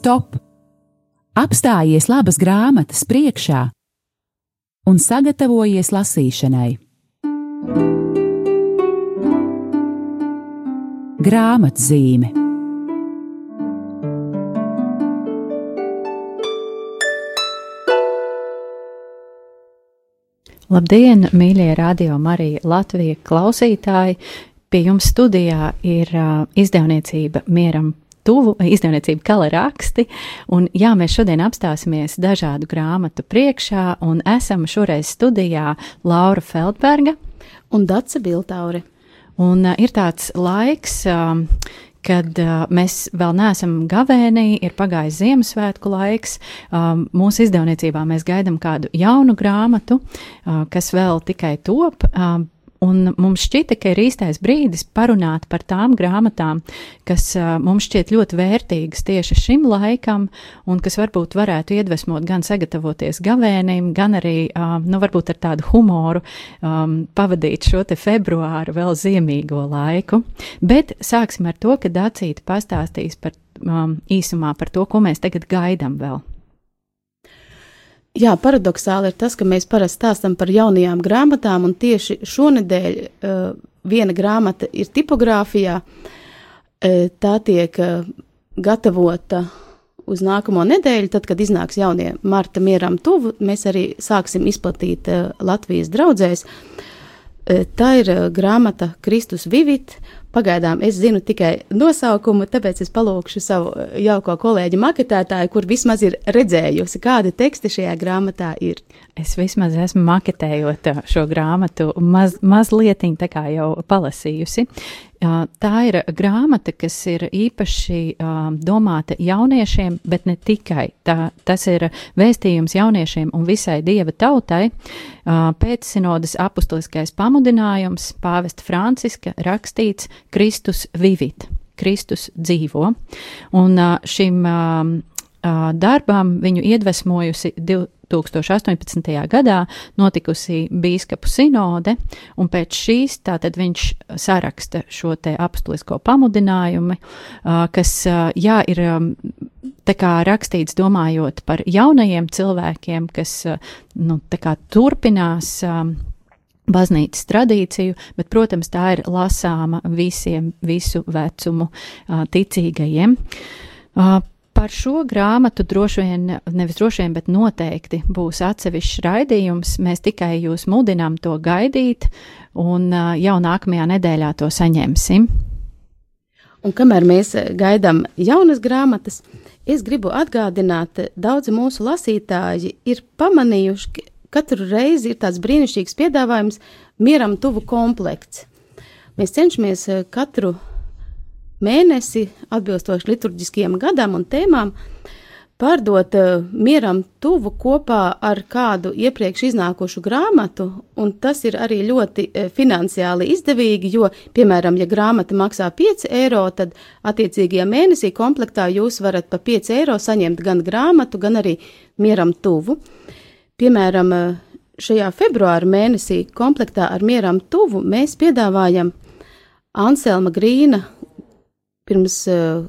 stop! Apstājies labas grāmatas priekšā un sagatavojies lasīšanai. Grāmatzīme Labdien, mīļie radio Marija Latvija klausītāji! Pie jums studijā ir uh, izdevniecība Mieram tuvu, izdevniecība Kala raksti, un jā, mēs šodien apstāsimies dažādu grāmatu priekšā, un esam šoreiz studijā Laura Feldberga un Dace Biltaure. Un uh, ir tāds laiks, uh, kad uh, mēs vēl neesam gavēnī, ir pagājis Ziemassvētku laiks. Um, mūsu izdevniecībā mēs gaidām kādu jaunu grāmatu, uh, kas vēl tikai top. Uh, Un mums šķita, ka ir īstais brīdis parunāt par tām grāmatām, kas uh, mums šķiet ļoti vērtīgas tieši šim laikam, un kas varbūt varētu iedvesmot gan sagatavoties gavēnim, gan arī, uh, nu, varbūt ar tādu humoru um, pavadīt šo te februāru vēl ziemīgo laiku. Bet sāksim ar to, ka Dacīta pastāstīs par um, īsumā par to, ko mēs tagad gaidām vēl. Jā, paradoxāli ir tas, ka mēs parasti stāstām par jaunajām grāmatām, un tieši šonadēļ uh, viena grāmata ir tipogrāfijā. Uh, tā tiek uh, gatavota uz nākamo nedēļu, tad, kad iznāks jaunie marta mieram tuvu, mēs arī sāksim izplatīt uh, Latvijas draudzēs. Uh, tā ir uh, grāmata Kristus Vivit, Pagaidām es zinu tikai nosaukumu, tāpēc es palūkšu savu eh, jauko kolēģi maketētāju, kur vismaz ir redzējusi, kādi teksti šajā grāmatā ir. Es vismaz esmu maketējot šo grāmatu maz, mazliet tā kā jau palasījusi. Tā ir grāmata, kas ir īpaši domāta jauniešiem, bet ne tikai. Tā, tas ir vēstījums jauniešiem un visai dieva tautai. Pēc sinodas apustuliskais pamudinājums pāvesta Franciska rakstīts Kristus vivit, Kristus dzīvo. Un šim darbam viņu iedvesmojusi 2018. gadā notikusi bīskapu sinode, un pēc šīs tātad viņš saraksta šo te apstulisko pamudinājumu, kas, jā, ir tā kā rakstīts domājot par jaunajiem cilvēkiem, kas, nu, tā kā turpinās baznīcas tradīciju, bet, protams, tā ir lasāma visiem, visu vecumu ticīgajiem. Par šo grāmatu droši vien, nevis droši vien, bet noteikti būs atsevišķs raidījums. Mēs tikai jūs mudinām to gaidīt, un jau nākamajā nedēļā to saņemsim. Un kamēr mēs gaidām jaunas grāmatas, es gribu atgādināt, daudzi mūsu lasītāji ir pamanījuši, ka katru reizi ir tāds brīnišķīgs piedāvājums, mieram tuvu komplekts. Mēs cenšamies katru mēnesi, atbilstoši liturģiskiem gadam un tēmām, pārdot uh, mieram tuvu kopā ar kādu iepriekš iznākušu grāmatu, un tas ir arī ļoti uh, finansiāli izdevīgi, jo, piemēram, ja grāmata maksā 5 eiro, tad attiecīgajā mēnesī komplektā jūs varat pa 5 eiro saņemt gan grāmatu, gan arī mieram tuvu. Piemēram, uh, šajā februāra mēnesī komplektā ar mieram tuvu mēs piedāvājam Anselma Grīna pirms uh,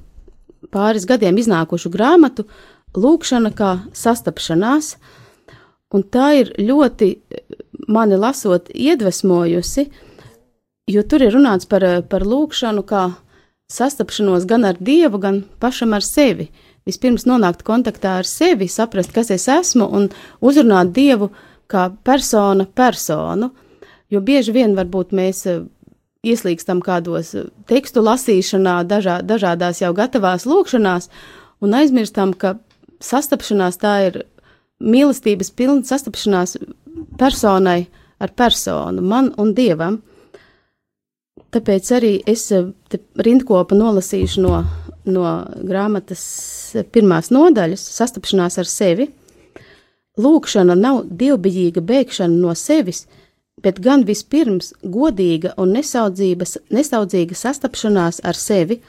pāris gadiem iznākušu grāmatu Lūkšana kā sastapšanās, un tā ir ļoti mani lasot iedvesmojusi, jo tur ir runāts par, par lūkšanu kā sastapšanos gan ar Dievu, gan pašam ar sevi. Vispirms nonākt kontaktā ar sevi, saprast, kas es esmu, un uzrunāt Dievu kā persona personu, jo bieži vien varbūt mēs ieslīgstam kādos eh, tekstu lasīšanā, dažā, dažādās jau gatavās lūkšanās, un aizmirstam, ka sastapšanās tā ir mīlestības pilna sastapšanās personai ar personu, man un dievam. Tāpēc arī es eh, rindkopu nolasīšu no, no grāmatas pirmās nodaļas, sastapšanās ar sevi. Lūkšana nav dievbijīga bēgšana no sevis, bet gan vispirms godīga un nesaudzīga sastapšanās ar sevi.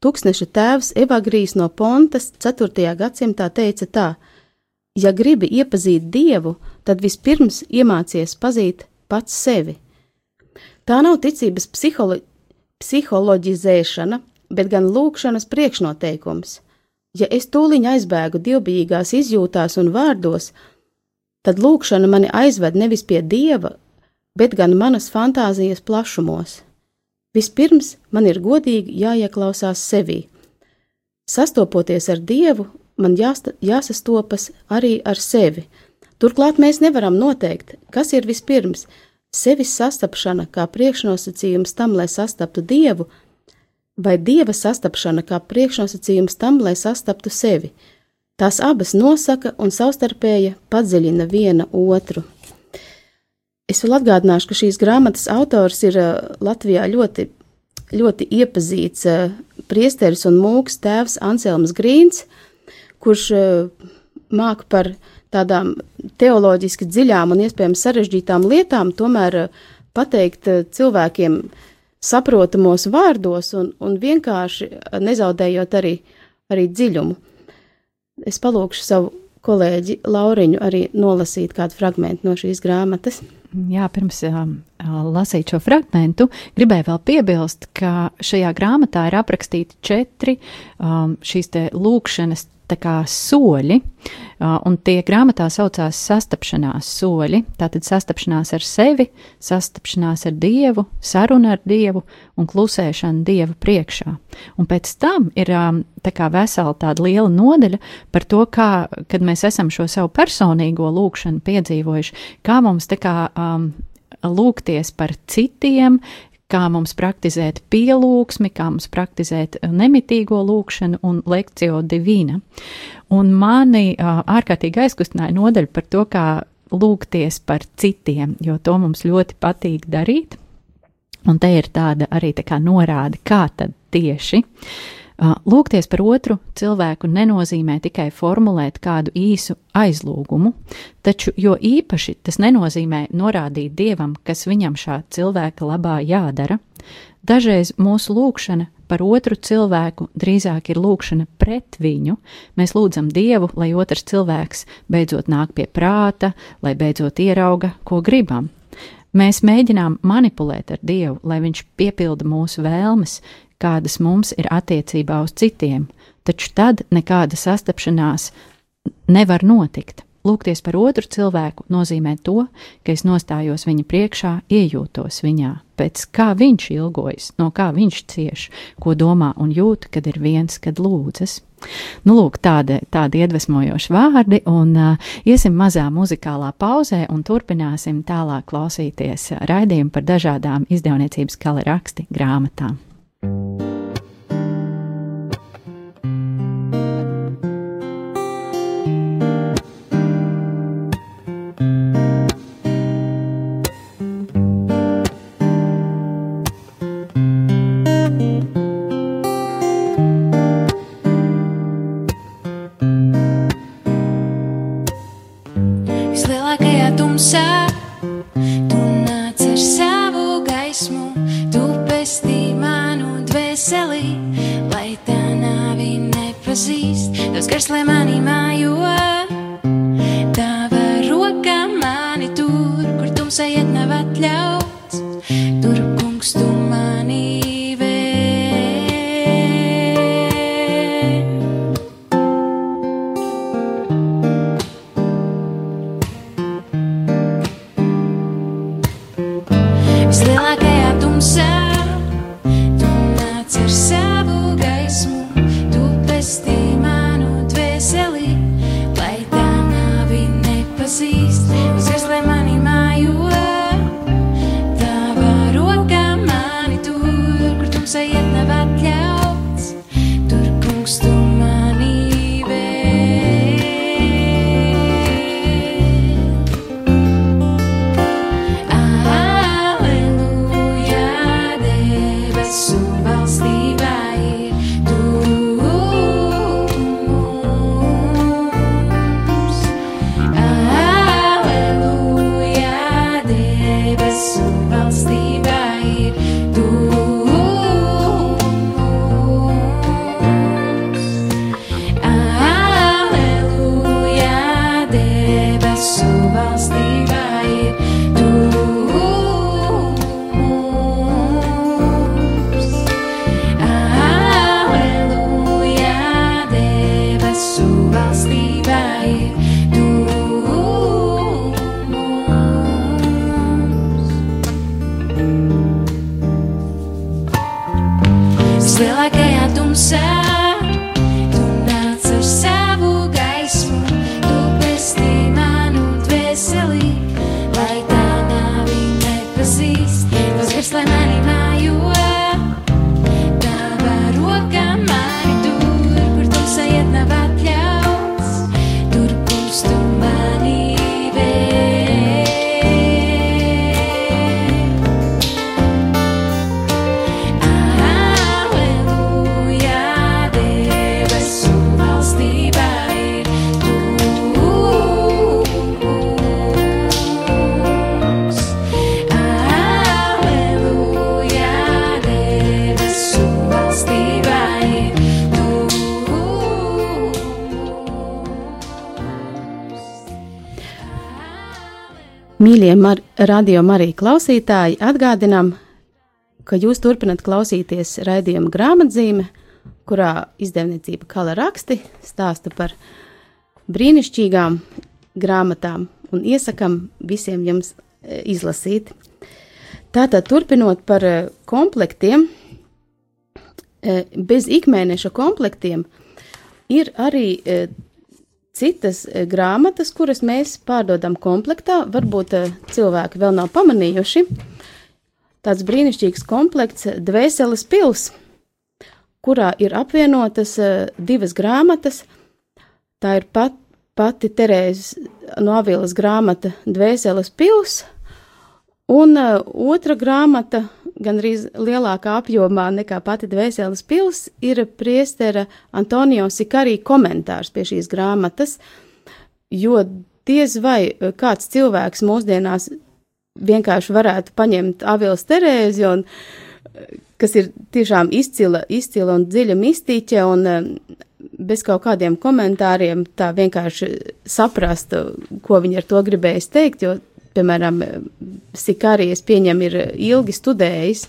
Tuksneša tēvs Evagrijs no Pontas 4. gadsimtā teica tā: Ja gribi iepazīt Dievu, tad vispirms iemācies pazīt pats sevi. Tā nav ticības psiholo psiholoģizēšana, bet gan lūkšanas priekšnoteikums. Ja es tūliņ aizbēgu dievbijīgās izjūtās un vārdos, tad lūkšana mani aizved nevis pie dieva, bet gan manas fantāzijas plašumos. Vispirms man ir godīgi jāieklausās sevī. Sastopoties ar dievu, man jāsta, jāsastopas arī ar sevi. Turklāt mēs nevaram noteikt, kas ir vispirms - sevis sastapšana kā priekšnosacījums tam, lai sastaptu dievu, vai dieva sastapšana kā priekšnosacījums tam, lai sastaptu sevi. Tās abas nosaka un savstarpēji padziļina viena otru. Es vēl atgādināšu, ka šīs grāmatas autors ir Latvijā ļoti, ļoti iepazīts priesteris un mūks tēvs Anselms Grīns, kurš māk par tādām teoloģiski dziļām un iespējams sarežģītām lietām, tomēr pateikt cilvēkiem, saprotamos vārdos un, un vienkārši nezaudējot arī, arī dziļumu. Es palūkšu savu kolēģi Lauriņu arī nolasīt kādu fragment no šīs grāmatas. Jā, pirms um, lasīt šo fragmentu, gribēju vēl piebilst, ka šajā grāmatā ir aprakstīti četri um, šīs lūkšanas kā soļi, un tie grāmatā saucās sastapšanās soļi. Tātad sastapšanās ar sevi, sastapšanās ar Dievu, saruna ar Dievu un klusēšana Dieva priekšā. Un pēc tam ir tā kā vesela tāda liela nodaļa par to, kā, kad mēs esam šo savu personīgo lūkšanu piedzīvojuši, kā mums tā kā um, lūgties par citiem, kā mums praktizēt pielūgsmi, kā mums praktizēt nemitīgo lūkšanu un lekciju divīna. Un mani uh, ārkārtīgi aizkustināja nodaļa par to, kā lūgties par citiem, jo to mums ļoti patīk darīt. Un te ir tāda arī tā kā norāde, kā tad tieši. Uh, Lūgties par otru cilvēku nenozīmē tikai formulēt kādu īsu aizlūgumu, taču jo īpaši tas nenozīmē norādīt dievam, kas viņam šā cilvēka labā jādara. Dažreiz mūsu lūgšana par otru cilvēku drīzāk ir lūgšana pret viņu. Mēs lūdzam Dievu, lai otrs cilvēks beidzot nāk pie prāta, lai beidzot ierauga, ko gribam. Mēs mēģinām manipulēt ar Dievu, lai Viņš piepilda mūsu vēlmes, kādas mums ir attiecībā uz citiem, taču tad nekāda sastapšanās nevar notikt. Lūgties par otru cilvēku nozīmē to, ka es nostājos viņa priekšā, iejūtos viņā, pēc kā viņš ilgojas, no kā viņš cieš, ko domā un jūt, kad ir viens, kad lūdzas. Nu, lūk, tādi, tādi iedvesmojoši vārdi, un uh, iesim mazā muzikālā pauzē un turpināsim tālāk klausīties raidījumu par dažādām izdevniecības kala raksti grāmatām. vislielākajā Mīļie mar radio Marija klausītāji, atgādinām, ka jūs turpināt klausīties raidījuma grāmatzīme, kurā izdevniecība Kala raksti stāsta par brīnišķīgām grāmatām un iesakam visiem jums e, izlasīt. Tātad turpinot par e, komplektiem, e, bez ikmēneša komplektiem ir arī citas e, grāmatas, kuras mēs pārdodam komplektā. Varbūt e, cilvēki vēl nav pamanījuši. Tāds brīnišķīgs komplekts, Dvēseles pils, kurā ir apvienotas divas grāmatas. Tā ir pat, pati Terēzes no Avīlas grāmata Dvēseles pils, un e, otra grāmata, gandrīz lielākā apjomā nekā pati Dvēseles pils, ir priestera Antonio Sikarī komentārs pie šīs grāmatas, jo diez vai e, kāds cilvēks mūsdienās vienkārši varētu paņemt Avīlas Terēzi, un, e, kas ir tiešām izcila, izcila un dziļa mistiķe, un bez kaut kādiem komentāriem tā vienkārši saprast, ko viņi ar to gribējis teikt, jo, piemēram, Sikarijas pieņem ir ilgi studējis,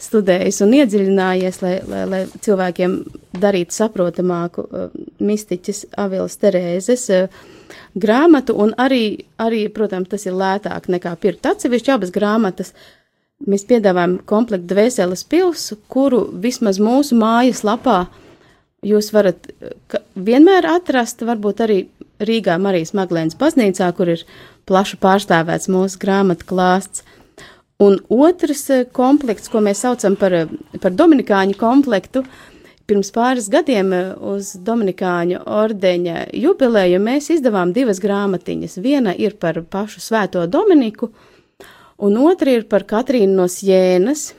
studējis un iedziļinājies, lai, lai, lai cilvēkiem darītu saprotamāku uh, mistiķis Avils Terēzes uh, grāmatu, un arī, arī, protams, tas ir lētāk nekā pirkt atsevišķi abas grāmatas. Mēs piedāvājam komplektu Dvēseles pilsu, kuru vismaz mūsu mājas lapā jūs varat uh, ka- vienmēr atrast, varbūt arī Rīgā Marijas Maglēnas baznīcā, kur ir plaši pārstāvēts mūsu grāmatu klāsts. Un otrs eh, komplekts, ko mēs saucam par, eh, par Dominikāņu komplektu, pirms pāris gadiem eh, uz Dominikāņu ordeņa jubileju mēs izdevām divas grāmatiņas. Viena ir par pašu svēto Dominiku, un otra ir par Katrīnu no Sjēnas.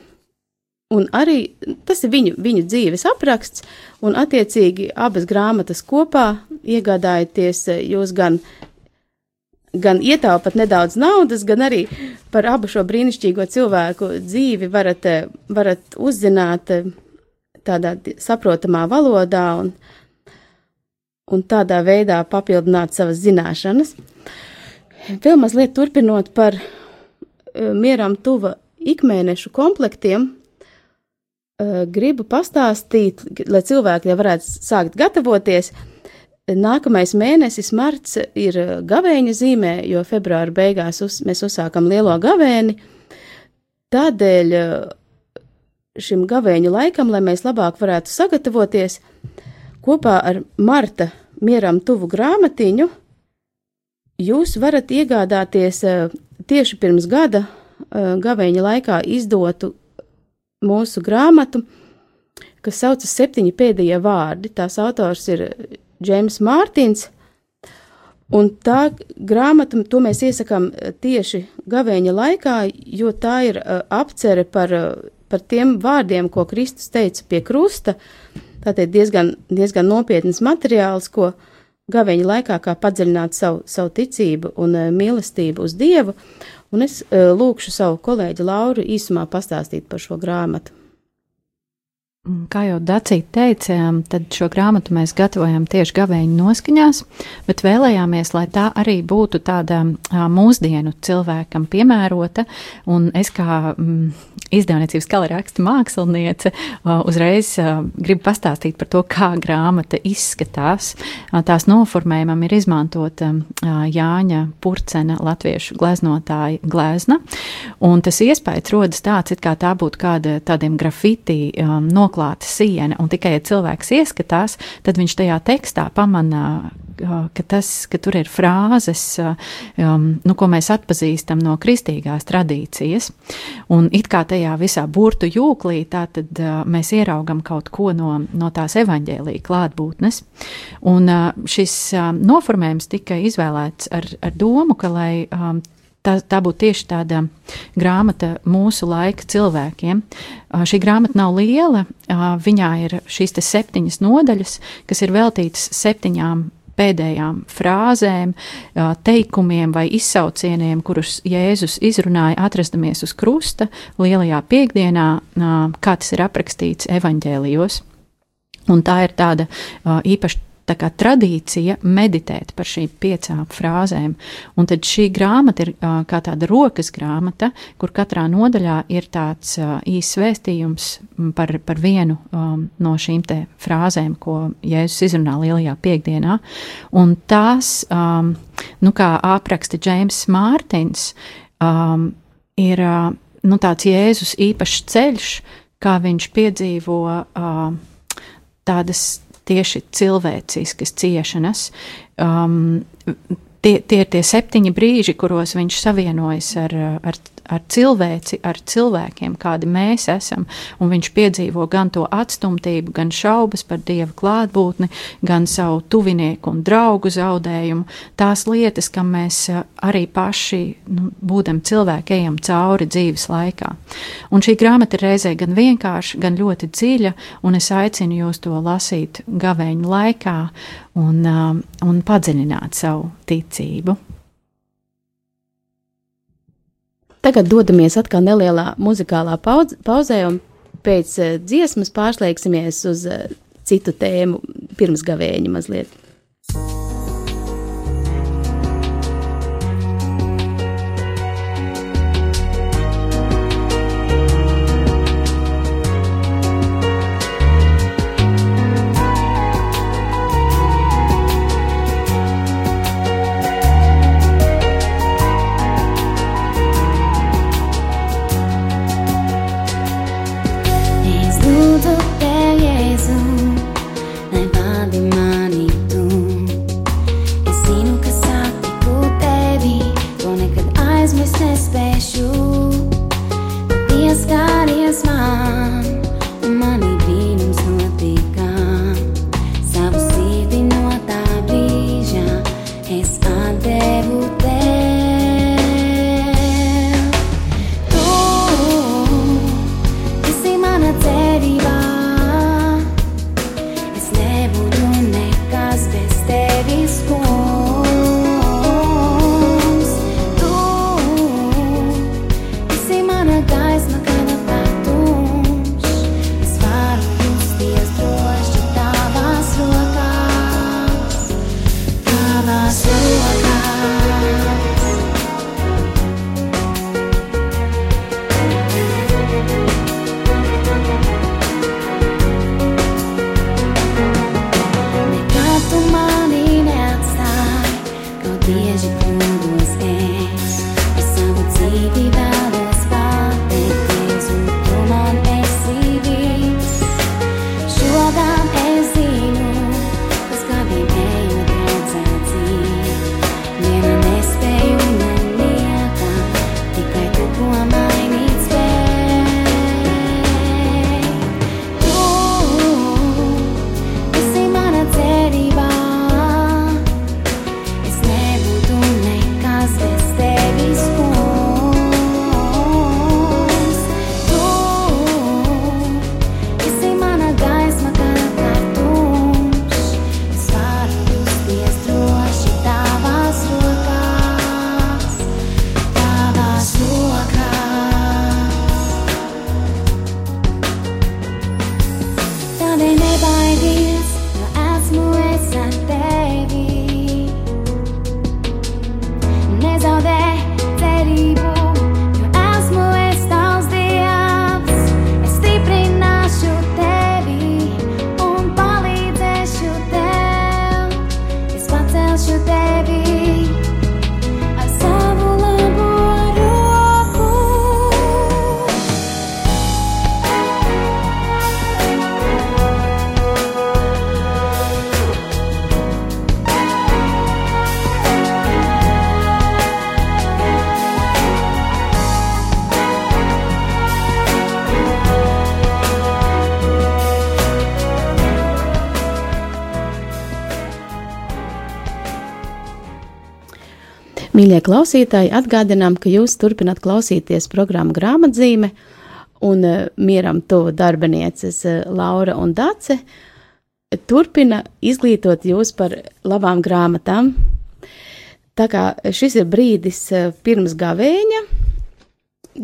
Un arī tas ir viņu, viņu dzīves apraksts, un attiecīgi abas grāmatas kopā iegādājoties jūs gan gan ietaupat nedaudz naudas, gan arī par abu šo brīnišķīgo cilvēku dzīvi varat, eh, varat uzzināt eh, tādā saprotamā valodā un, un tādā veidā papildināt savas zināšanas. Vēl mazliet turpinot par eh, mieram tuva ikmēnešu komplektiem, gribu pastāstīt, lai cilvēki jau varētu sākt gatavoties. Nākamais mēnesis, marts, ir gavēņa zīmē, jo februāra beigās uz, mēs uzsākam lielo gavēni. Tādēļ eh, šim gavēņa laikam, lai mēs labāk varētu sagatavoties, kopā ar Marta mieram tuvu grāmatiņu, jūs varat iegādāties eh, tieši pirms gada eh, gavēņa laikā izdotu mūsu grāmatu, kas saucas Septiņi pēdējie vārdi. Tās autors ir Džeims Mārtiņš. Un tā grāmata, to mēs iesakām eh, tieši gavēņa laikā, jo tā ir uh, apcere par, uh, par tiem vārdiem, ko Kristus teica pie krusta. Tātad diezgan, diezgan nopietns materiāls, ko gavēņa laikā kā padziļināt savu, savu ticību un uh, mīlestību uz Dievu. Un es uh, lūkšu savu kolēģi Lauru īsumā pastāstīt par šo grāmatu. Kā jau Dacīte teica, tad šo grāmatu mēs gatavojam tieši gavēņu noskaņās, bet vēlējāmies, lai tā arī būtu tāda mūsdienu cilvēkam piemērota. Un es kā mm, izdevniecības kala raksta māksliniece uzreiz gribu pastāstīt par to, kā grāmata izskatās. Tās noformējumam ir izmantota Jāņa Purcena latviešu gleznotāja glezna, un tas iespējas rodas tāds, it kā tā būtu kāda tādiem grafiti ā, nokārtojumiem noklāta siena, un tikai, ja cilvēks ieskatās, tad viņš tajā tekstā pamanā, uh, ka, tas, ka tur ir frāzes, uh, um, nu, ko mēs atpazīstam no kristīgās tradīcijas, un it kā tajā visā burtu jūklī, tā tad uh, mēs ieraugam kaut ko no, no tās evaņģēlīja klātbūtnes, un uh, šis um, noformējums tika izvēlēts ar, ar domu, ka, lai um, tā, tā būtu tieši tāda grāmata mūsu laika cilvēkiem. Šī grāmata nav liela, viņā ir šīs septiņas nodaļas, kas ir veltītas septiņām pēdējām frāzēm, teikumiem vai izsaucieniem, kurus Jēzus izrunāja, atrastamies uz krusta lielajā piekdienā, kā tas ir aprakstīts evaņģēlijos. Un tā ir tāda īpaša tā kā tradīcija meditēt par šīm piecām frāzēm. Un tad šī grāmata ir kā tāda rokas grāmata, kur katrā nodaļā ir tāds īsts vēstījums par, par vienu um, no šīm te frāzēm, ko Jēzus izrunā lielajā piekdienā. Un tās, um, nu kā apraksta Džeims Mārtins, um, ir uh, nu, tāds Jēzus īpašs ceļš, kā viņš piedzīvo uh, tādas tieši cilvēciskas ciešanas. Um, tie, tie ir tie septiņi brīži, kuros viņš savienojas ar, ar ar cilvēci, ar cilvēkiem, kādi mēs esam, un viņš piedzīvo gan to atstumtību, gan šaubas par Dieva klātbūtni, gan savu tuvinieku un draugu zaudējumu, tās lietas, kam mēs eh, arī paši, nu, būdam cilvēki, ejam cauri dzīves laikā. Un šī grāmata ir reizē gan vienkārša, gan ļoti dziļa, un es aicinu jūs to lasīt gavēņu laikā un, um, un padziļināt savu ticību. Tagad dodamies atkal nelielā muzikālā pauz, pauzē, un pēc uh, dziesmas pārslēgsimies uz uh, citu tēmu, pirms gavēņa mazliet. Mīļie klausītāji, atgādinām, ka jūs turpināt klausīties programmu grāmatzīme un uh, mieram tuvu darbinieces uh, Laura un Dace turpina izglītot jūs par labām grāmatām. Tā kā šis ir brīdis uh, pirms gavēņa,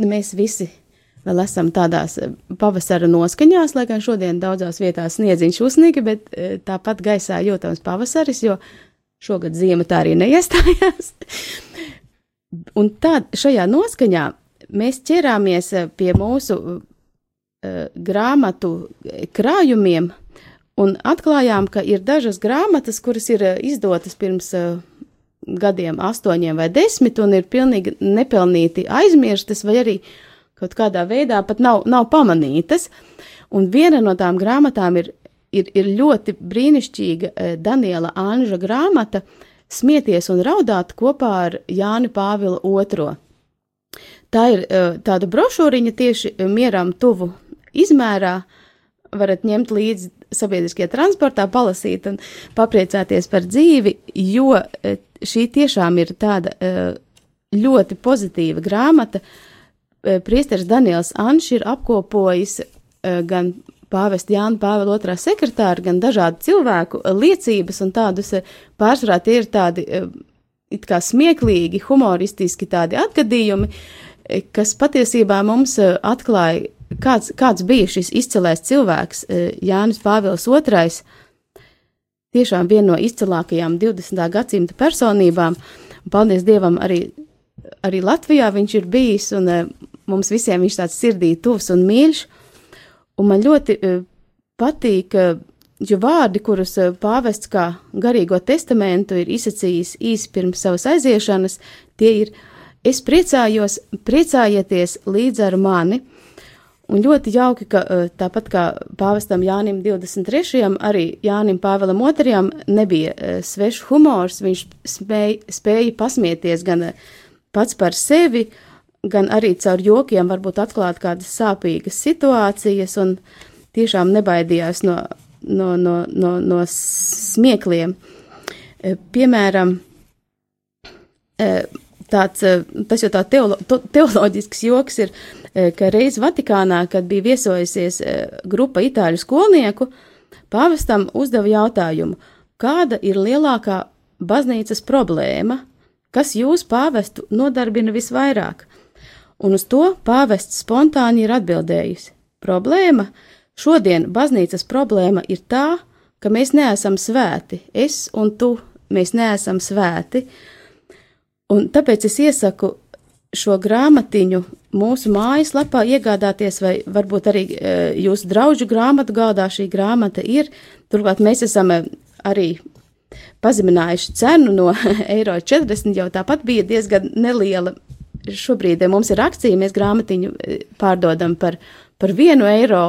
mēs visi vēl esam tādās pavasara noskaņās, lai gan šodien daudzās vietās sniedziņš uzsniga, bet tāpat gaisā jūtams pavasaris, jo šogad ziema tā arī neiestājās. Un tā, šajā noskaņā mēs ķerāmies eh, pie mūsu uh, grāmatu krājumiem un atklājām, ka ir dažas grāmatas, kuras ir uh, izdotas pirms uh, gadiem, astoņiem vai desmit, un ir pilnīgi nepelnīti aizmirstas, vai arī kaut kādā veidā pat nav, nav pamanītas. Un viena no tām grāmatām ir ir, ir ļoti brīnišķīga eh, Daniela Anža grāmata Smieties un raudāt kopā ar Jāni Pāvilu II. Tā ir eh, tāda brošūriņa tieši mieram tuvu izmērā, varat ņemt līdzi sabiedriskajā transportā, palasīt un papriecāties par dzīvi, jo eh, šī tiešām ir tāda ļoti pozitīva grāmata. Priesteris Daniels Anšs ir apkopojis gan pāvesta Jāna Pāvila otrā sekretāra, gan dažādu cilvēku liecības, un tādus eh, pārsvarā tie ir tādi eh, it kā smieklīgi, humoristiski tādi atgadījumi, eh, kas patiesībā mums atklāja, kāds, kāds bija šis izcilais cilvēks Jānis Pāvils II. Tiešām viena no izcilākajām 20. gadsimta personībām. Paldies Dievam, arī, arī Latvijā viņš ir bijis, un mums visiem viņš tāds sirdī tuvs un mīļš. Un man ļoti uh, patīk, uh, jo vārdi, kurus uh, pāvests kā garīgo testamentu ir izsacījis īsi pirms savas aiziešanas, tie ir: Es priecājos, priecājieties līdz ar mani. Un ļoti jauki, ka tāpat kā pāvestam Jānim 23. arī Jānim Pāvēlam II. nebija svešs humors, viņš spēj, spēja pasmieties gan pats par sevi, uh, gan arī caur jokiem varbūt atklāt kādas sāpīgas situācijas un tiešām nebaidījās no, no, no, no, no smiekliem. E, piemēram, e, tāds, e, tas jau tā teolo, teoloģisks joks ir, ka reiz Vatikānā, kad bija viesojusies grupa itāļu skolnieku, pāvestam uzdeva jautājumu, kāda ir lielākā baznīcas problēma, kas jūs pāvestu nodarbina visvairāk? Un uz to pāvests spontāni ir atbildējusi: Problēma? Šodien baznīcas problēma ir tā, ka mēs neesam svēti, es un tu, mēs neesam svēti, un tāpēc es iesaku šo grāmatiņu mūsu mājaslapā iegādāties, vai varbūt arī e, jūsu draugu grāmatu galdā šī grāmata ir. Turklāt mēs esam e, arī pazeminājuši cenu no eiro 40, jau tāpat bija diezgan neliela šobrīd mums ir akcija, mēs grāmatiņu eh, pārdodam par, par vienu eiro,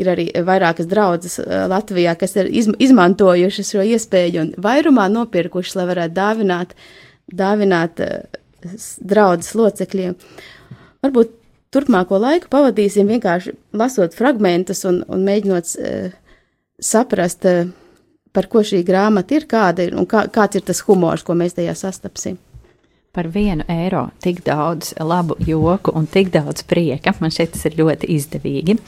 ir arī vairākas draudzes eh, Latvijā, kas ir izmantojušas šo iespēju un vairumā nopirkušas, lai varētu dāvināt, dāvināt draudzes locekļiem. Varbūt turpmāko laiku pavadīsim vienkārši lasot fragmentus un, un mēģinot uh, saprast, uh, par ko šī grāmata ir, kāda ir un kā, kāds ir tas humors, ko mēs tajā sastapsim par vienu eiro tik daudz labu joku un tik daudz prieka. Man šķiet, tas ir ļoti izdevīgi.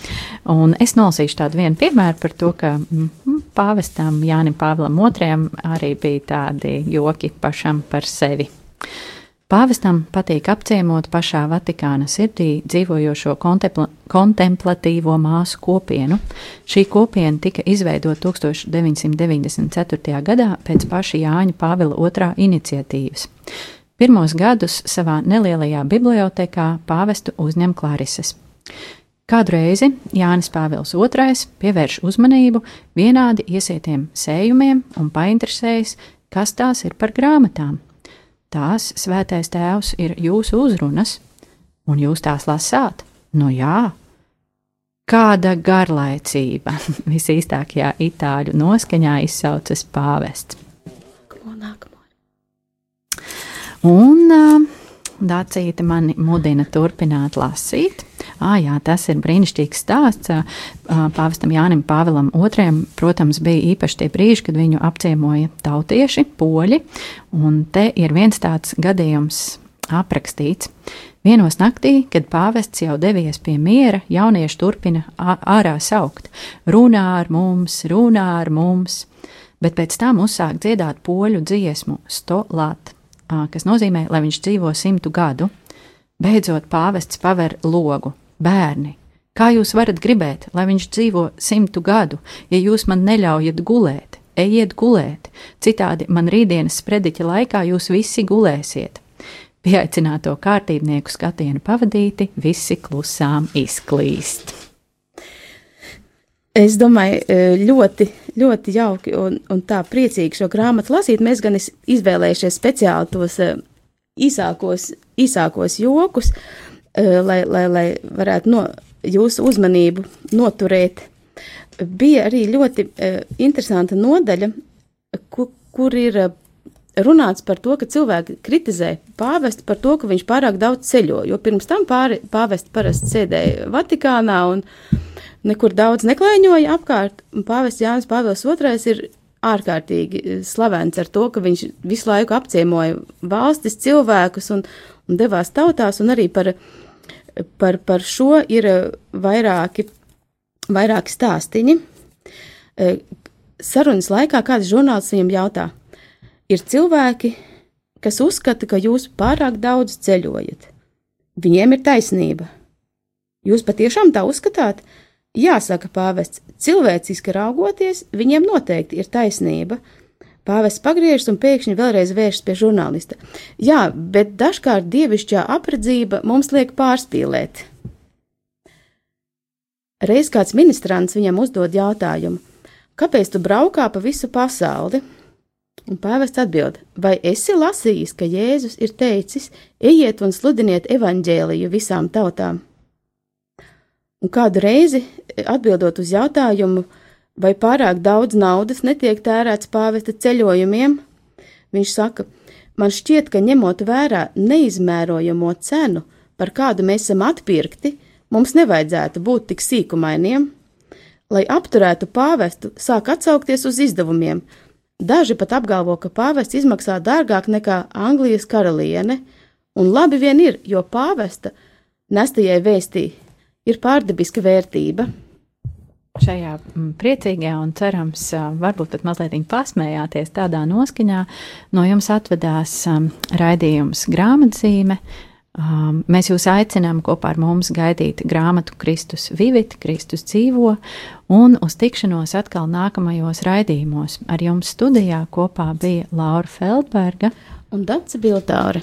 Un es nolasīšu tādu vienu piemēru par to, ka mm, pāvestam Jānim Pāvlam II arī bija tādi joki pašam par sevi. Pāvestam patīk apciemot pašā Vatikāna sirdī dzīvojošo kontempla kontemplatīvo māsu kopienu. Šī kopiena tika izveidota 1994. gadā pēc paša Jāņa Pāvila II iniciatīvas. Pirmos gadus savā nelielajā bibliotekā pāvestu uzņem klarises. Kādu reizi Jānis Pāvils II pievērš uzmanību vienādi iesietiem sējumiem un painteresējas, kas tās ir par grāmatām. Tās svētais tēvs ir jūsu uzrunas, un jūs tās lasāt? Nu jā, kāda garlaicība visīstākajā itāļu noskaņā izsaucas pāvests. Nākamo, nākamo. Un uh, Dācīte mani mudina turpināt lasīt. ah, jā, tas ir brīnišķīgs stāsts. Pāvestam Jānim Pāvilam II, protams, bija īpaši tie brīži, kad viņu apciemoja tautieši, poļi, un te ir viens tāds gadījums aprakstīts. Vienos naktī, kad pāvests jau devies pie miera, jaunieši turpina ārā saukt: Runā ar mums, runā ar mums! Bet pēc tam uzsāk dziedāt poļu dziesmu Stolāt, ā, kas nozīmē, lai viņš dzīvo simtu gadu. Beidzot, pāvests paver logu: Bērni, kā jūs varat gribēt, lai viņš dzīvo simtu gadu, ja jūs man neļaujat gulēt? Ejiet gulēt, citādi man rītdienas sprediķa laikā jūs visi gulēsiet. Pieaicināto kārtībnieku skatienu pavadīti, visi klusām izklīst. Es domāju, e, ļoti, ļoti jauki un, un tā priecīgi šo grāmatu lasīt. Mēs gan es izvēlējušies speciāli tos e, īsākos, īsākos jokus, e, lai, lai, lai varētu no jūsu uzmanību noturēt. Bija arī ļoti interesanta nodaļa, kur, kur ir runāts par to, ka cilvēki kritizē pāvestu par to, ka viņš pārāk daudz ceļo, jo pirms tam pāri, pāvests parasti sēdēja Vatikānā un nekur daudz neklaiņoja apkārt, pāvests Jānis Pāvils II ir ārkārtīgi slavens ar to, ka viņš visu laiku apciemoja valstis, cilvēkus un, un devās tautās, un arī par, par, par šo ir vairāki, vairāki stāstiņi. Sarunas laikā kāds žurnāls viņam jautā, ir cilvēki, kas uzskata, ka jūs pārāk daudz ceļojat. Viņiem ir taisnība. Jūs patiešām tā uzskatāt? Jāsaka, pāvests, cilvēciski raugoties, viņiem noteikti ir taisnība. Pāvests pagriežas un pēkšņi vēlreiz vēršas pie žurnālista. Jā, bet dažkārt dievišķā apredzība mums liek pārspīlēt. Reiz kāds ministrants viņam uzdod jautājumu: Kāpēc tu braukā pa visu pasauli? Un pāvests atbild: Vai esi lasījis, ka Jēzus ir teicis: Ejiet un sludiniet evaņģēliju visām tautām? Un kādu reizi, atbildot uz jautājumu, vai pārāk daudz naudas netiek tērēts pāvesta ceļojumiem, viņš saka: Man šķiet, ka ņemot vērā neizmērojamo cenu, par kādu mēs esam atpirkti, mums nevajadzētu būt tik sīkumainiem. Lai apturētu pāvestu, sāk atsaukties uz izdevumiem. Daži pat apgalvo, ka pāvests izmaksā dārgāk nekā Anglijas karaliene, un labi vien ir, jo pāvesta nestajai vēstī ir pārdabiska vērtība. Šajā mm, priecīgajā un cerams, varbūt pat mazliet pasmējāties tādā noskaņā, no jums atvedās um, raidījums grāmatzīme. Mēs jūs aicinām kopā ar mums gaidīt grāmatu Kristus Vivit, Kristus dzīvo, un uz tikšanos atkal nākamajos raidījumos. Ar jums studijā kopā bija Laura Feldberga. Un Dārsa Biltāra.